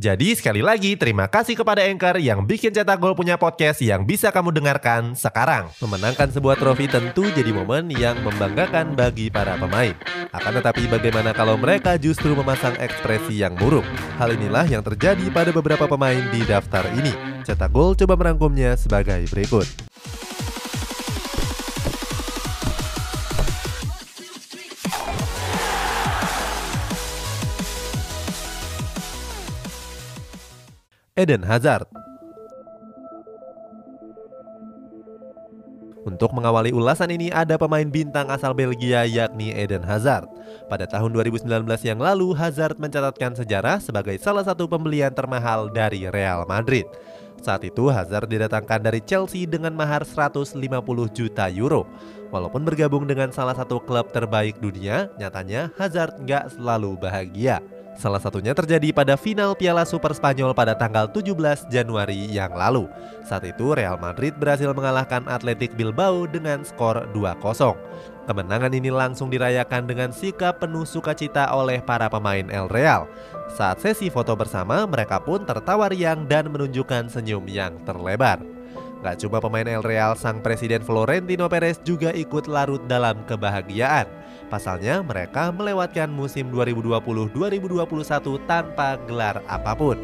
Jadi sekali lagi terima kasih kepada Anchor yang bikin Cetak Gol punya podcast yang bisa kamu dengarkan sekarang. Memenangkan sebuah trofi tentu jadi momen yang membanggakan bagi para pemain. Akan tetapi bagaimana kalau mereka justru memasang ekspresi yang buruk? Hal inilah yang terjadi pada beberapa pemain di daftar ini. Cetak Gol coba merangkumnya sebagai berikut. Eden Hazard. Untuk mengawali ulasan ini ada pemain bintang asal Belgia yakni Eden Hazard. Pada tahun 2019 yang lalu, Hazard mencatatkan sejarah sebagai salah satu pembelian termahal dari Real Madrid. Saat itu Hazard didatangkan dari Chelsea dengan mahar 150 juta euro. Walaupun bergabung dengan salah satu klub terbaik dunia, nyatanya Hazard nggak selalu bahagia. Salah satunya terjadi pada final Piala Super Spanyol pada tanggal 17 Januari yang lalu. Saat itu Real Madrid berhasil mengalahkan Athletic Bilbao dengan skor 2-0. Kemenangan ini langsung dirayakan dengan sikap penuh sukacita oleh para pemain El Real. Saat sesi foto bersama, mereka pun tertawa riang dan menunjukkan senyum yang terlebar. Gak cuma pemain El Real, sang presiden Florentino Perez juga ikut larut dalam kebahagiaan. Pasalnya, mereka melewatkan musim 2020-2021 tanpa gelar apa pun.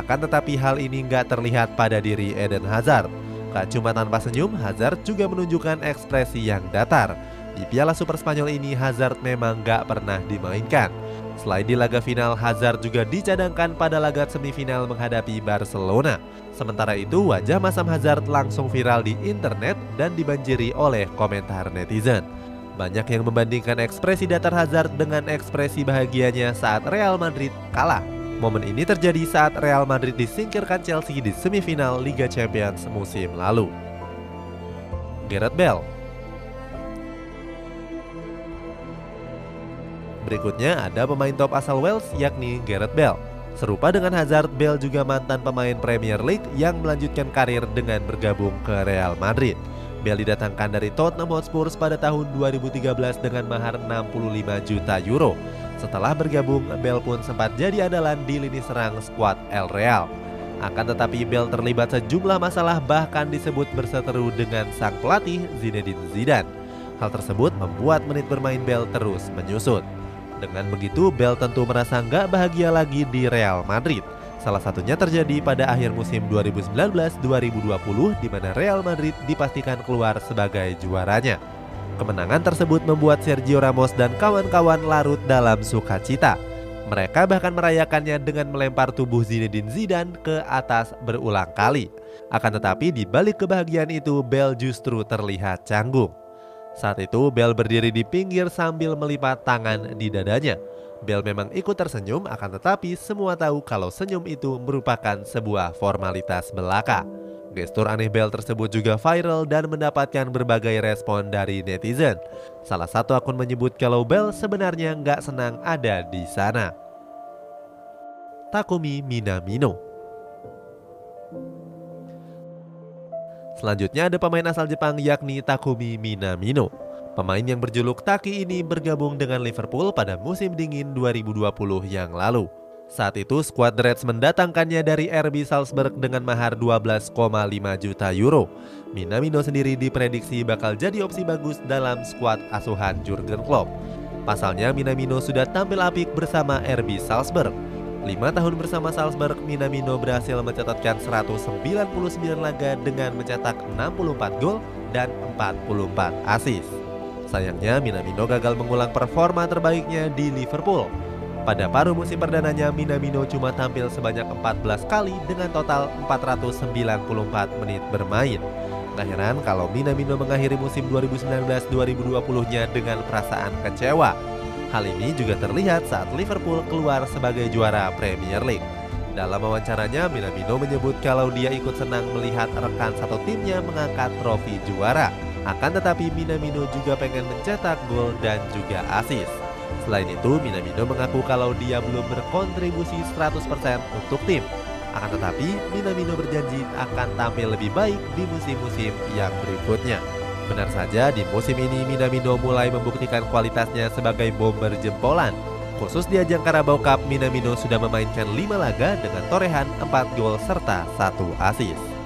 Akan tetapi hal ini nggak terlihat pada diri Eden Hazard. Gak cuma tanpa senyum, Hazard juga menunjukkan ekspresi yang datar. Di Piala Super Spanyol ini, Hazard memang nggak pernah dimainkan. Selain di laga final, Hazard juga dicadangkan pada laga semifinal menghadapi Barcelona. Sementara itu, wajah Masam Hazard langsung viral di internet dan dibanjiri oleh komentar netizen. Banyak yang membandingkan ekspresi datar Hazard dengan ekspresi bahagianya saat Real Madrid kalah. Momen ini terjadi saat Real Madrid disingkirkan Chelsea di semifinal Liga Champions musim lalu. Gareth Bale Berikutnya ada pemain top asal Wales yakni Gareth Bale. Serupa dengan Hazard, Bale juga mantan pemain Premier League yang melanjutkan karir dengan bergabung ke Real Madrid. Bale didatangkan dari Tottenham Hotspur pada tahun 2013 dengan mahar 65 juta euro. Setelah bergabung, Bale pun sempat jadi andalan di lini serang skuad El Real. Akan tetapi Bale terlibat sejumlah masalah bahkan disebut berseteru dengan sang pelatih Zinedine Zidane. Hal tersebut membuat menit bermain Bale terus menyusut. Dengan begitu, Bale tentu merasa nggak bahagia lagi di Real Madrid. Salah satunya terjadi pada akhir musim 2019-2020 di mana Real Madrid dipastikan keluar sebagai juaranya. Kemenangan tersebut membuat Sergio Ramos dan kawan-kawan larut dalam sukacita. Mereka bahkan merayakannya dengan melempar tubuh Zinedine Zidane ke atas berulang kali. Akan tetapi di balik kebahagiaan itu, Bell justru terlihat canggung. Saat itu, Bell berdiri di pinggir sambil melipat tangan di dadanya. Bell memang ikut tersenyum, akan tetapi semua tahu kalau senyum itu merupakan sebuah formalitas belaka. Gestur aneh Bell tersebut juga viral dan mendapatkan berbagai respon dari netizen. Salah satu akun menyebut kalau Bell sebenarnya nggak senang ada di sana. Takumi Minamino Selanjutnya ada pemain asal Jepang yakni Takumi Minamino. Pemain yang berjuluk Taki ini bergabung dengan Liverpool pada musim dingin 2020 yang lalu. Saat itu skuad Reds mendatangkannya dari RB Salzburg dengan mahar 12,5 juta euro. Minamino sendiri diprediksi bakal jadi opsi bagus dalam skuad asuhan Jurgen Klopp. Pasalnya Minamino sudah tampil apik bersama RB Salzburg. Lima tahun bersama Salzburg, Minamino berhasil mencatatkan 199 laga dengan mencetak 64 gol dan 44 assist. Sayangnya Minamino gagal mengulang performa terbaiknya di Liverpool. Pada paruh musim perdananya, Minamino cuma tampil sebanyak 14 kali dengan total 494 menit bermain. Gak heran kalau Minamino mengakhiri musim 2019-2020-nya dengan perasaan kecewa. Hal ini juga terlihat saat Liverpool keluar sebagai juara Premier League. Dalam wawancaranya, Minamino menyebut kalau dia ikut senang melihat rekan satu timnya mengangkat trofi juara. Akan tetapi Minamino juga pengen mencetak gol dan juga asis. Selain itu, Minamino mengaku kalau dia belum berkontribusi 100% untuk tim. Akan tetapi, Minamino berjanji akan tampil lebih baik di musim-musim yang berikutnya. Benar saja, di musim ini Minamino mulai membuktikan kualitasnya sebagai bomber jempolan Khusus di ajang Carabao Cup, Minamino sudah memainkan 5 laga dengan torehan 4 gol serta 1 asis.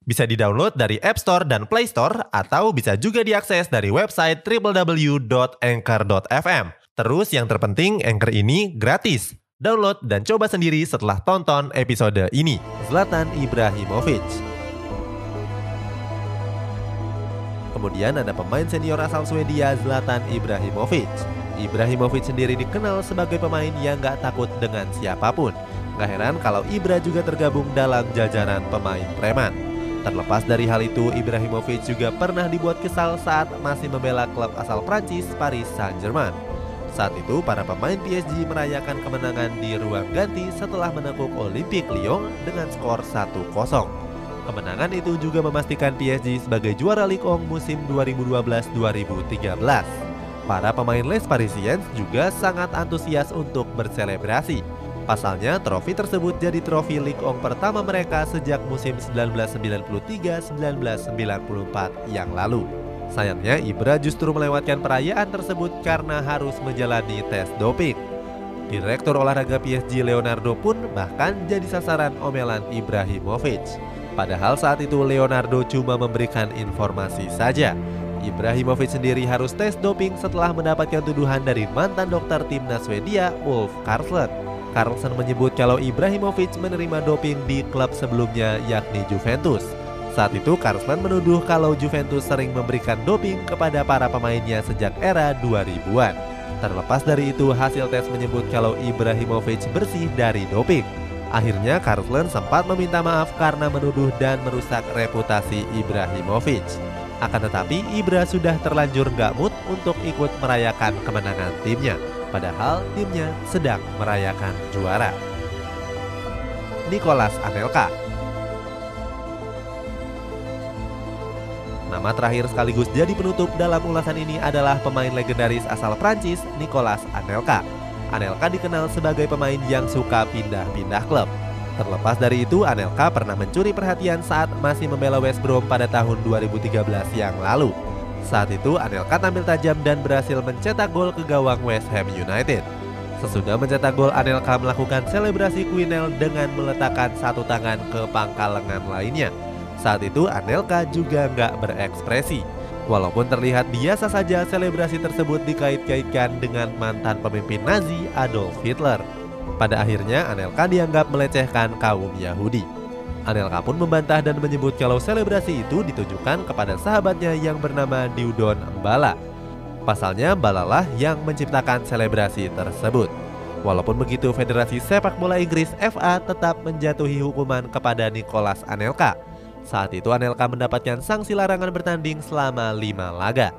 Bisa di-download dari App Store dan Play Store atau bisa juga diakses dari website www.anchor.fm. Terus yang terpenting Anchor ini gratis. Download dan coba sendiri setelah tonton episode ini. Zlatan Ibrahimovic Kemudian ada pemain senior asal Swedia Zlatan Ibrahimovic. Ibrahimovic sendiri dikenal sebagai pemain yang gak takut dengan siapa pun. Gak heran kalau Ibra juga tergabung dalam jajaran pemain preman. Terlepas dari hal itu, Ibrahimovic juga pernah dibuat kesal saat masih membela klub asal Prancis Paris Saint-Germain. Saat itu, para pemain PSG merayakan kemenangan di ruang ganti setelah menekuk Olympique Lyon dengan skor 1-0. Kemenangan itu juga memastikan PSG sebagai juara Ligue 1 musim 2012-2013. Para pemain Les Parisiens juga sangat antusias untuk berselebrasi. Pasalnya, trofi tersebut jadi trofi Ligue 1 pertama mereka sejak musim 1993-1994 yang lalu. Sayangnya, Ibra justru melewatkan perayaan tersebut karena harus menjalani tes doping. Direktur olahraga PSG Leonardo pun bahkan jadi sasaran omelan Ibrahimovic. Padahal saat itu Leonardo cuma memberikan informasi saja. Ibrahimovic sendiri harus tes doping setelah mendapatkan tuduhan dari mantan dokter timnas Swedia, Wolf Karlsson. Karlsson menyebut kalau Ibrahimovic menerima doping di klub sebelumnya yakni Juventus. Saat itu Karlsson menuduh kalau Juventus sering memberikan doping kepada para pemainnya sejak era 2000-an. Terlepas dari itu, hasil tes menyebut kalau Ibrahimovic bersih dari doping. Akhirnya Karlsson sempat meminta maaf karena menuduh dan merusak reputasi Ibrahimovic. Akan tetapi Ibra sudah terlanjur gak mood untuk ikut merayakan kemenangan timnya. Padahal timnya sedang merayakan juara. Nicolas Anelka Nama terakhir sekaligus jadi penutup dalam ulasan ini adalah pemain legendaris asal Prancis, Nicolas Anelka. Anelka dikenal sebagai pemain yang suka pindah-pindah klub. Terlepas dari itu, Anelka pernah mencuri perhatian saat masih membela West Brom pada tahun 2013 yang lalu. Saat itu, Anelka tampil tajam dan berhasil mencetak gol ke gawang West Ham United. Sesudah mencetak gol, Anelka melakukan selebrasi Quinel dengan meletakkan satu tangan ke pangkal lengan lainnya. Saat itu, Anelka juga nggak berekspresi. Walaupun terlihat biasa saja, selebrasi tersebut dikait-kaitkan dengan mantan pemimpin Nazi Adolf Hitler. Pada akhirnya Anelka dianggap melecehkan kaum Yahudi. Anelka pun membantah dan menyebut kalau selebrasi itu ditujukan kepada sahabatnya yang bernama Diudon Mbala. Pasalnya Mbalalah yang menciptakan selebrasi tersebut. Walaupun begitu, Federasi Sepak Bola Inggris FA tetap menjatuhi hukuman kepada Nicholas Anelka. Saat itu Anelka mendapatkan sanksi larangan bertanding selama lima laga.